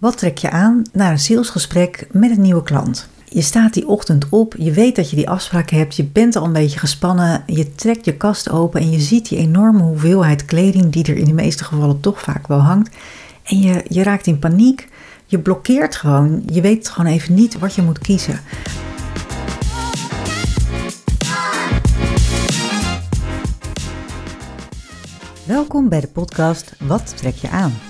Wat trek je aan naar een salesgesprek met een nieuwe klant? Je staat die ochtend op, je weet dat je die afspraak hebt, je bent al een beetje gespannen, je trekt je kast open en je ziet die enorme hoeveelheid kleding die er in de meeste gevallen toch vaak wel hangt. En je, je raakt in paniek, je blokkeert gewoon, je weet gewoon even niet wat je moet kiezen. Welkom bij de podcast Wat trek je aan?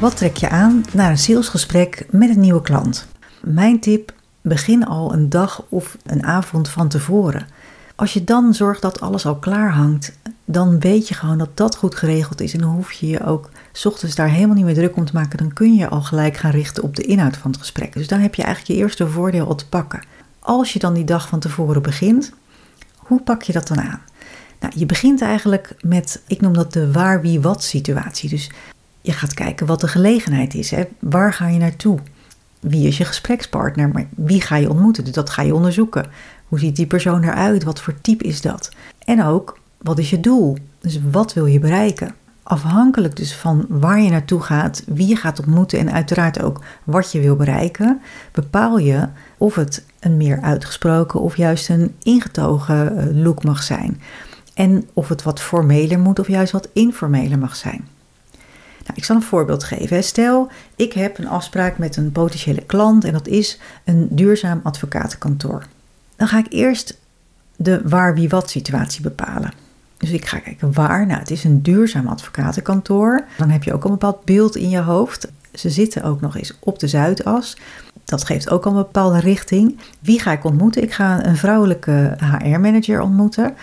Wat trek je aan naar een salesgesprek met een nieuwe klant? Mijn tip: begin al een dag of een avond van tevoren. Als je dan zorgt dat alles al klaar hangt, dan weet je gewoon dat dat goed geregeld is. En dan hoef je je ook 's ochtends daar helemaal niet meer druk om te maken. Dan kun je al gelijk gaan richten op de inhoud van het gesprek. Dus dan heb je eigenlijk je eerste voordeel al te pakken. Als je dan die dag van tevoren begint, hoe pak je dat dan aan? Nou, je begint eigenlijk met, ik noem dat de waar, wie, wat situatie. Dus je gaat kijken wat de gelegenheid is. Hè? Waar ga je naartoe? Wie is je gesprekspartner? Maar wie ga je ontmoeten? Dus dat ga je onderzoeken. Hoe ziet die persoon eruit? Wat voor type is dat? En ook, wat is je doel? Dus wat wil je bereiken? Afhankelijk dus van waar je naartoe gaat, wie je gaat ontmoeten en uiteraard ook wat je wil bereiken, bepaal je of het een meer uitgesproken of juist een ingetogen eh, look mag zijn. En of het wat formeler moet of juist wat informeler mag zijn. Nou, ik zal een voorbeeld geven. Stel, ik heb een afspraak met een potentiële klant en dat is een duurzaam advocatenkantoor. Dan ga ik eerst de waar, wie, wat situatie bepalen. Dus ik ga kijken waar. Nou, het is een duurzaam advocatenkantoor. Dan heb je ook een bepaald beeld in je hoofd. Ze zitten ook nog eens op de Zuidas. Dat geeft ook al een bepaalde richting. Wie ga ik ontmoeten? Ik ga een vrouwelijke HR-manager ontmoeten.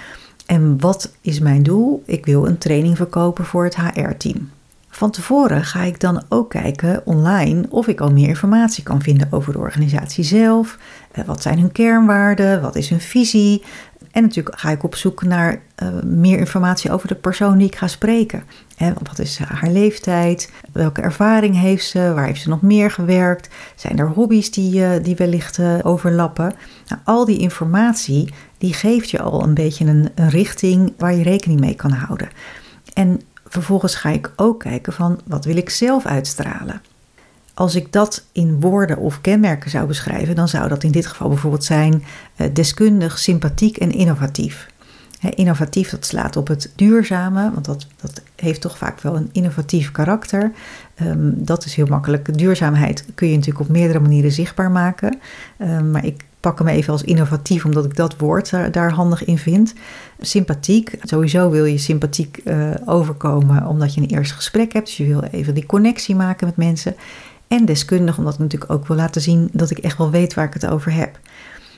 En wat is mijn doel? Ik wil een training verkopen voor het HR-team. Van tevoren ga ik dan ook kijken online of ik al meer informatie kan vinden over de organisatie zelf. Eh, Wat zijn hun kernwaarden? Wat is hun visie? En natuurlijk ga ik op zoek naar eh, meer informatie over de persoon die ik ga spreken. Wat is haar leeftijd? Welke ervaring heeft ze? Waar heeft ze nog meer gewerkt? Zijn er hobby's die, eh, die wellicht eh, overlappen? Nou, al die informatie die geeft je al een beetje een richting waar je rekening mee kan houden. En vervolgens ga ik ook kijken van wat wil ik zelf uitstralen. Als ik dat in woorden of kenmerken zou beschrijven, dan zou dat in dit geval bijvoorbeeld zijn eh, deskundig, sympathiek en innovatief. Innovatief, dat slaat op het duurzame, want dat, dat heeft toch vaak wel een innovatief karakter. Ehm, dat is heel makkelijk. Duurzaamheid kun je natuurlijk op meerdere manieren zichtbaar maken. Ehm, maar ik pak hem even als innovatief, omdat ik dat woord daar, handig in vind. Sympathiek, sowieso wil je sympathiek eh, overkomen omdat je een eerste gesprek hebt. Dus je wil even die connectie maken met mensen. En deskundig, omdat ik natuurlijk ook wil laten zien dat ik echt wel weet waar ik het over heb.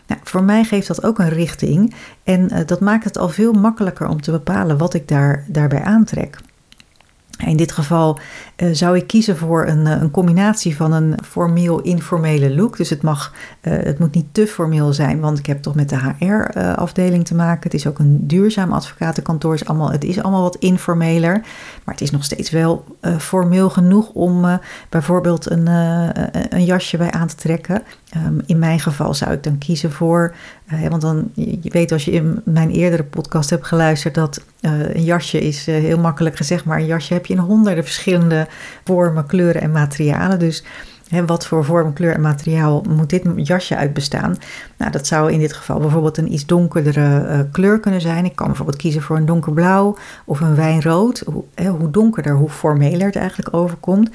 Nou, voor mij geeft dat ook een richting en uh, dat maakt het al veel makkelijker om te bepalen wat ik daar, daarbij aantrek. In dit geval uh, zou ik kiezen voor een, uh, een combinatie van een formeel-informele look. Dus het, mag, uh, het moet niet te formeel zijn, want ik heb toch met de HR-afdeling te maken. Het is ook een duurzaam advocatenkantoor. Het is allemaal, het is allemaal wat informeler, maar het is nog steeds wel formeel genoeg om bijvoorbeeld een, een jasje bij aan te trekken. Um, in mijn geval zou ik dan kiezen voor, want dan, je weet als je in mijn eerdere podcast hebt geluisterd, dat een jasje is heel makkelijk gezegd, maar een jasje heb je in honderden verschillende vormen, kleuren en materialen. Dus hè, wat voor vorm, kleur en materiaal moet dit jasje uit bestaan? Nou, dat zou in dit geval bijvoorbeeld een iets donkerdere uh, kleur kunnen zijn. Ik kan bijvoorbeeld kiezen voor een donkerblauw of een wijnrood. Hoe, hoe donkerder, hoe formeler het eigenlijk overkomt.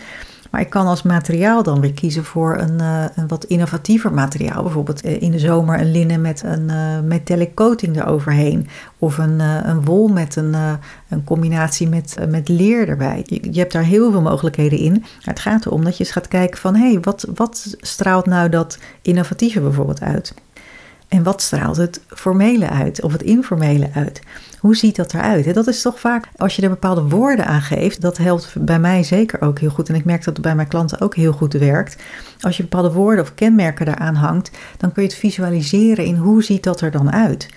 Maar ik kan als materiaal dan weer kiezen voor een, uh, een wat innovatiever materiaal. Bijvoorbeeld in de zomer een linnen met een uh, metallic coating eroverheen. Of een, een wol met een, een combinatie met, met leer erbij. Je, je, hebt daar heel veel mogelijkheden in. Maar het gaat erom dat je eens gaat kijken van... hé, hey, wat, wat straalt nou dat innovatieve bijvoorbeeld uit? En wat straalt het formele uit of het informele uit? Hoe ziet dat eruit? Dat is toch vaak, als je er bepaalde woorden aan geeft, dat helpt bij mij zeker ook heel goed. En ik merk dat het bij mijn klanten ook heel goed werkt. Als je bepaalde woorden of kenmerken daaraan hangt, dan kun je het visualiseren in hoe ziet dat er dan uit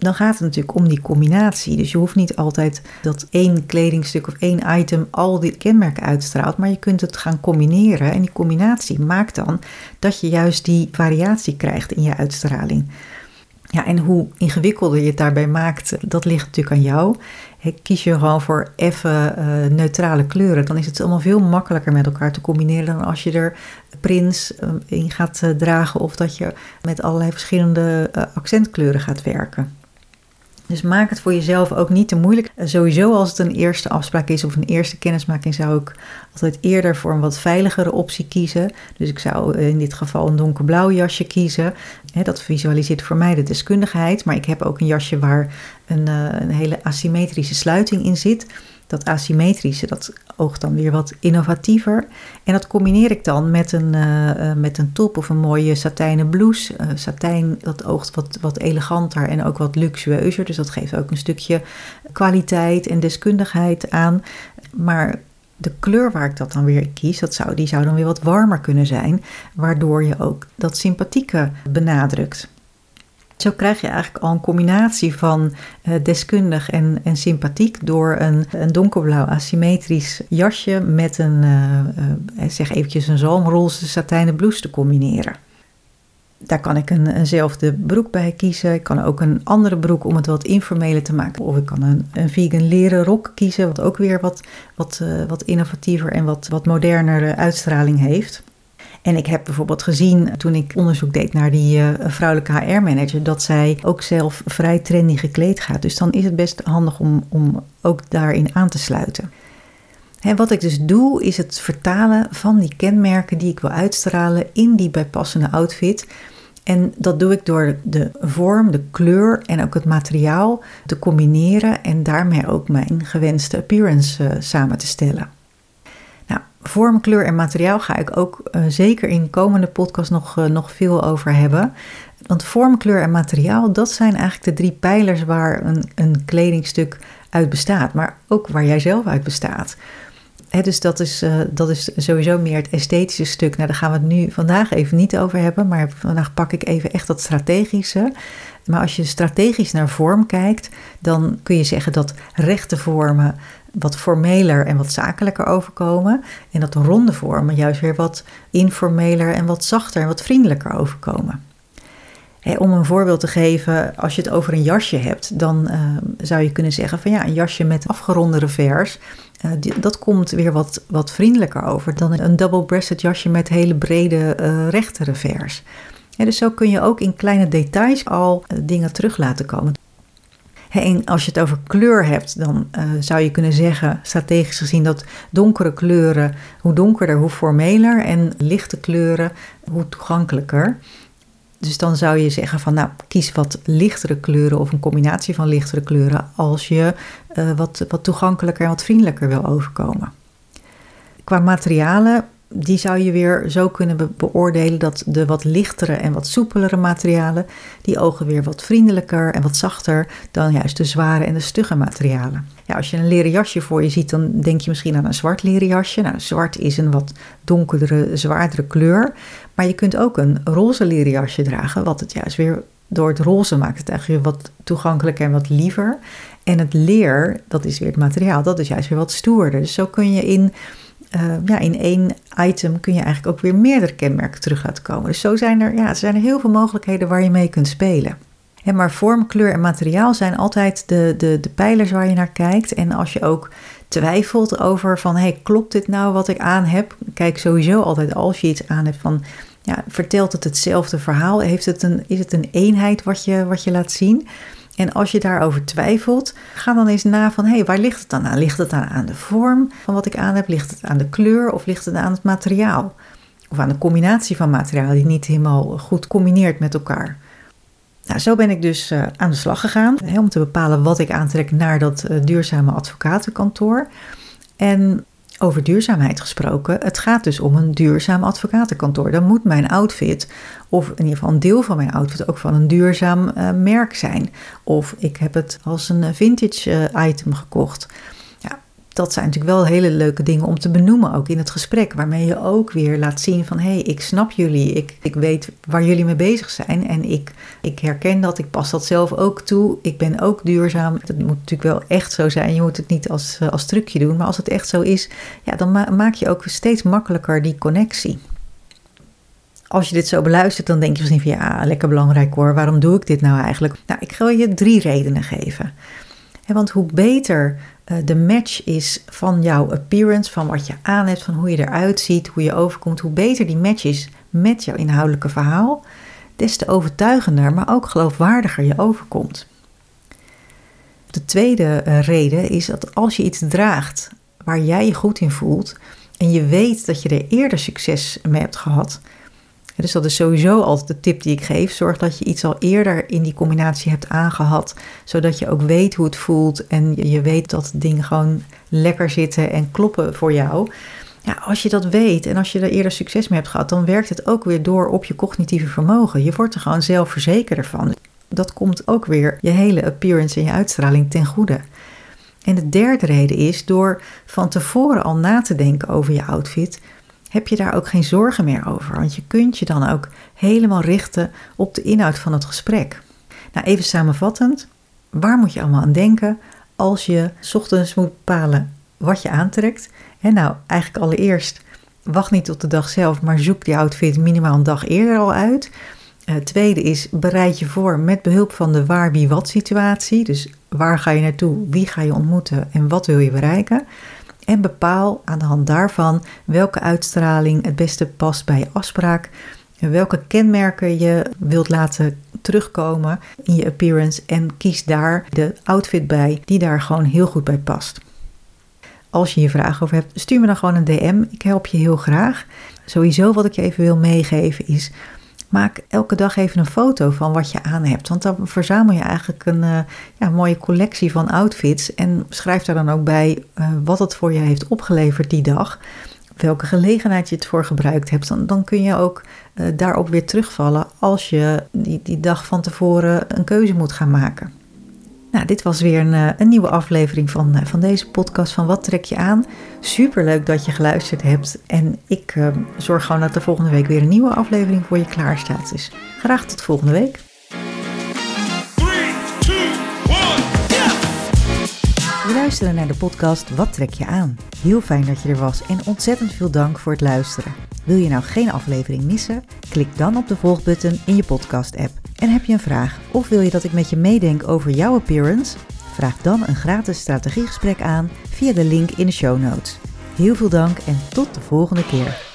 dan gaat het natuurlijk om die combinatie. Dus je hoeft niet altijd dat één kledingstuk of één item al die kenmerken uitstraalt, maar je kunt het gaan combineren. En die combinatie maakt dan dat je juist die variatie krijgt in je uitstraling. Ja, en hoe ingewikkelder je het daarbij maakt, dat ligt natuurlijk aan jou. Kies je gewoon voor even uh, neutrale kleuren, dan is het allemaal veel makkelijker met elkaar te combineren dan als je er prins uh, in gaat uh, dragen of dat je met allerlei verschillende accentkleuren gaat werken. Dus maak het voor jezelf ook niet te moeilijk. Sowieso als het een eerste afspraak is of een eerste kennismaking zou ik altijd eerder voor een wat veiligere optie kiezen. Dus ik zou in dit geval een donkerblauw jasje kiezen. dat visualiseert voor mij de deskundigheid. Maar ik heb ook een jasje waar een, eh, een hele asymmetrische sluiting in zit. Dat asymmetrische, dat oogt dan weer wat innovatiever. En dat combineer ik dan met een, uh, met een top of een mooie satijnen blouse. Uh, satijn, dat oogt wat, wat eleganter en ook wat luxueuzer. Dus dat geeft ook een stukje kwaliteit en deskundigheid aan. Maar de kleur waar ik dat dan weer kies, dat zou, die zou dan weer wat warmer kunnen zijn. Waardoor je ook dat sympathieke benadrukt. Zo krijg je eigenlijk al een combinatie van uh, deskundig en, en sympathiek door een, een donkerblauw asymmetrisch jasje met een, uh, uh, zeg eventjes een zalmroze satijnen blouse te combineren. Daar kan ik een, eenzelfde broek bij kiezen. Ik kan ook een andere broek om het wat informeler te maken. Of ik kan een, een vegan leren rok kiezen, wat ook weer wat, wat, wat innovatiever en wat, wat modernere uitstraling heeft. En ik heb bijvoorbeeld gezien toen ik onderzoek deed naar die uh, vrouwelijke HR-manager, dat zij ook zelf vrij trendy gekleed gaat. Dus dan is het best handig om, om ook daarin aan te sluiten. En wat ik dus doe, is het vertalen van die kenmerken die ik wil uitstralen in die bijpassende outfit. En dat doe ik door de vorm, de kleur en ook het materiaal te combineren en daarmee ook mijn gewenste appearance uh, samen te stellen vorm, kleur en materiaal ga ik ook uh, zeker in de komende podcast nog, uh, nog veel over hebben. Want vorm, kleur en materiaal, dat zijn eigenlijk de drie pijlers waar een, een kledingstuk uit bestaat. Maar ook waar jij zelf uit bestaat. He, dus dat is, uh, dat is sowieso meer het esthetische stuk. Nou, daar gaan we het nu vandaag even niet over hebben. Maar vandaag pak ik even echt dat strategische. Maar als je strategisch naar vorm kijkt, dan kun je zeggen dat rechte vormen wat formeler en wat zakelijker overkomen. En dat ronde vormen juist weer wat informeler en wat zachter en wat vriendelijker overkomen. om een voorbeeld te geven, als je het over een jasje hebt, dan uh, zou je kunnen zeggen van ja, een jasje met afgeronde revers, uh, dat komt weer wat, wat vriendelijker over dan een double-breasted jasje met hele brede uh, rechte revers. dus zo kun je ook in kleine details al dingen terug laten komen. Als je het over kleur hebt, dan uh, zou je kunnen zeggen, strategisch gezien, dat donkere kleuren, hoe donkerder, hoe formeler. En lichte kleuren, hoe toegankelijker. Dus dan zou je zeggen van, nou, kies wat lichtere kleuren of een combinatie van lichtere kleuren als je uh, wat, wat toegankelijker en wat vriendelijker wil overkomen. Qua materialen die zou je weer zo kunnen beoordelen dat de wat lichtere en wat soepelere materialen, die ogen weer wat vriendelijker en wat zachter dan juist de zware en de stugge materialen. Ja, als je een leren jasje voor je ziet, dan denk je misschien aan een zwart leren jasje. Nou, zwart is een wat donkerdere, zwaardere kleur. Maar je kunt ook een roze leren jasje dragen, wat het juist weer door het roze maakt het eigenlijk wat toegankelijker en wat liever. En het leer, dat is weer het materiaal, dat is juist weer wat stoerder. Dus zo kun je in uh, ja, in één item kun je eigenlijk ook weer meerdere kenmerken terug laten komen. Dus zo zijn er, ja, er zijn er heel veel mogelijkheden waar je mee kunt spelen. En maar vorm, kleur en materiaal zijn altijd de, de, de pijlers waar je naar kijkt. En als je ook twijfelt over van, hey, klopt dit nou wat ik aan heb? Kijk sowieso altijd als je iets aan hebt van, ja, vertelt het hetzelfde verhaal? Heeft het een, is het een eenheid wat je, wat je laat zien? En als je daarover twijfelt, ga dan eens na van hé, hey, waar ligt het dan aan? Ligt het dan aan de vorm van wat ik aan heb? Ligt het aan de kleur of ligt het aan het materiaal? Of aan de combinatie van materiaal die niet helemaal goed combineert met elkaar. Nou, zo ben ik dus uh, aan de slag gegaan om te bepalen wat ik aantrek naar dat uh, duurzame advocatenkantoor. En Over duurzaamheid gesproken, het gaat dus om een duurzaam advocatenkantoor. Dan moet mijn outfit, of in ieder geval een deel van mijn outfit, ook van een duurzaam uh, merk zijn. Of ik heb het als een vintage uh, item gekocht dat zijn natuurlijk wel hele leuke dingen om te benoemen, ook in het gesprek, waarmee je ook weer laat zien van hé, hey, ik snap jullie, ik, ik weet waar jullie mee bezig zijn en ik, ik herken dat, ik pas dat zelf ook toe, ik ben ook duurzaam. Dat moet natuurlijk wel echt zo zijn, je moet het niet als, eh, als trucje doen, maar als het echt zo is, ja, dan maak je ook steeds makkelijker die connectie. Als je dit zo beluistert, dan denk je misschien van ja, lekker belangrijk hoor, waarom doe ik dit nou eigenlijk? Nou, ik ga je drie redenen geven. Want hoe beter de match is van jouw appearance, van wat je aan hebt, van hoe je eruit ziet, hoe je overkomt, hoe beter die match is met jouw inhoudelijke verhaal, des te overtuigender, maar ook geloofwaardiger je overkomt. De tweede eh, reden is dat als je iets draagt waar jij je goed in voelt en je weet dat je er eerder succes mee hebt gehad, dus dat is sowieso altijd de tip die ik geef. Zorg dat je iets al eerder in die combinatie hebt aangehad, zodat je ook weet hoe het voelt en je weet dat dingen gewoon lekker zitten en kloppen voor jou. Ja, als je dat weet en als je er eerder succes mee hebt gehad, dan werkt het ook weer door op je cognitieve vermogen. Je wordt er gewoon zelfverzekerder van. Dat komt ook weer je hele appearance en je uitstraling ten goede. En de derde reden is door van tevoren al na te denken over je outfit, heb je daar ook geen zorgen meer over. Want je kunt je dan ook helemaal richten op de inhoud van het gesprek. Nou, even samenvattend. Waar moet je allemaal aan denken als je ochtends moet bepalen wat je aantrekt? En nou, eigenlijk allereerst, wacht niet tot de dag zelf, maar zoek die outfit minimaal een dag eerder al uit. Eh, tweede is, bereid je voor met behulp van de waar, wie, wat situatie. Dus waar ga je naartoe, wie ga je ontmoeten en wat wil je bereiken? En bepaal aan de hand daarvan welke uitstraling het beste past bij je afspraak. Welke kenmerken je wilt laten terugkomen in je appearance en kies daar de outfit bij die daar gewoon heel goed bij past. Als je hier vragen over hebt, stuur me dan gewoon een DM. Ik help je heel graag. Sowieso wat ik je even wil meegeven is maak elke dag even een foto van wat je aan hebt. Want dan verzamel je eigenlijk een uh, ja, mooie collectie van outfits. En schrijf daar dan ook bij uh, wat het voor je heeft opgeleverd die dag. Welke gelegenheid je het voor gebruikt hebt. Dan, dan kun je ook uh, daarop weer terugvallen als je die, die dag van tevoren een keuze moet gaan maken. Nou, dit was weer een, eh, een nieuwe aflevering van, eh, van deze podcast van Wat trek je aan? Super leuk dat je geluisterd hebt. En ik uh, zorg gewoon dat er volgende week weer een nieuwe aflevering voor je klaar staat. Dus graag tot volgende week. 3, 2, 1, yeah! We luisteren naar de podcast Wat trek je aan? Heel fijn dat je er was en ontzettend veel dank voor het luisteren. Wil je nou geen aflevering missen? Klik dan op de volgbutton in je podcast-app. En heb je een vraag of wil je dat ik met je meedenk over jouw appearance? Vraag dan een gratis strategiegesprek aan via de link in de show notes. Heel veel dank en tot de volgende keer.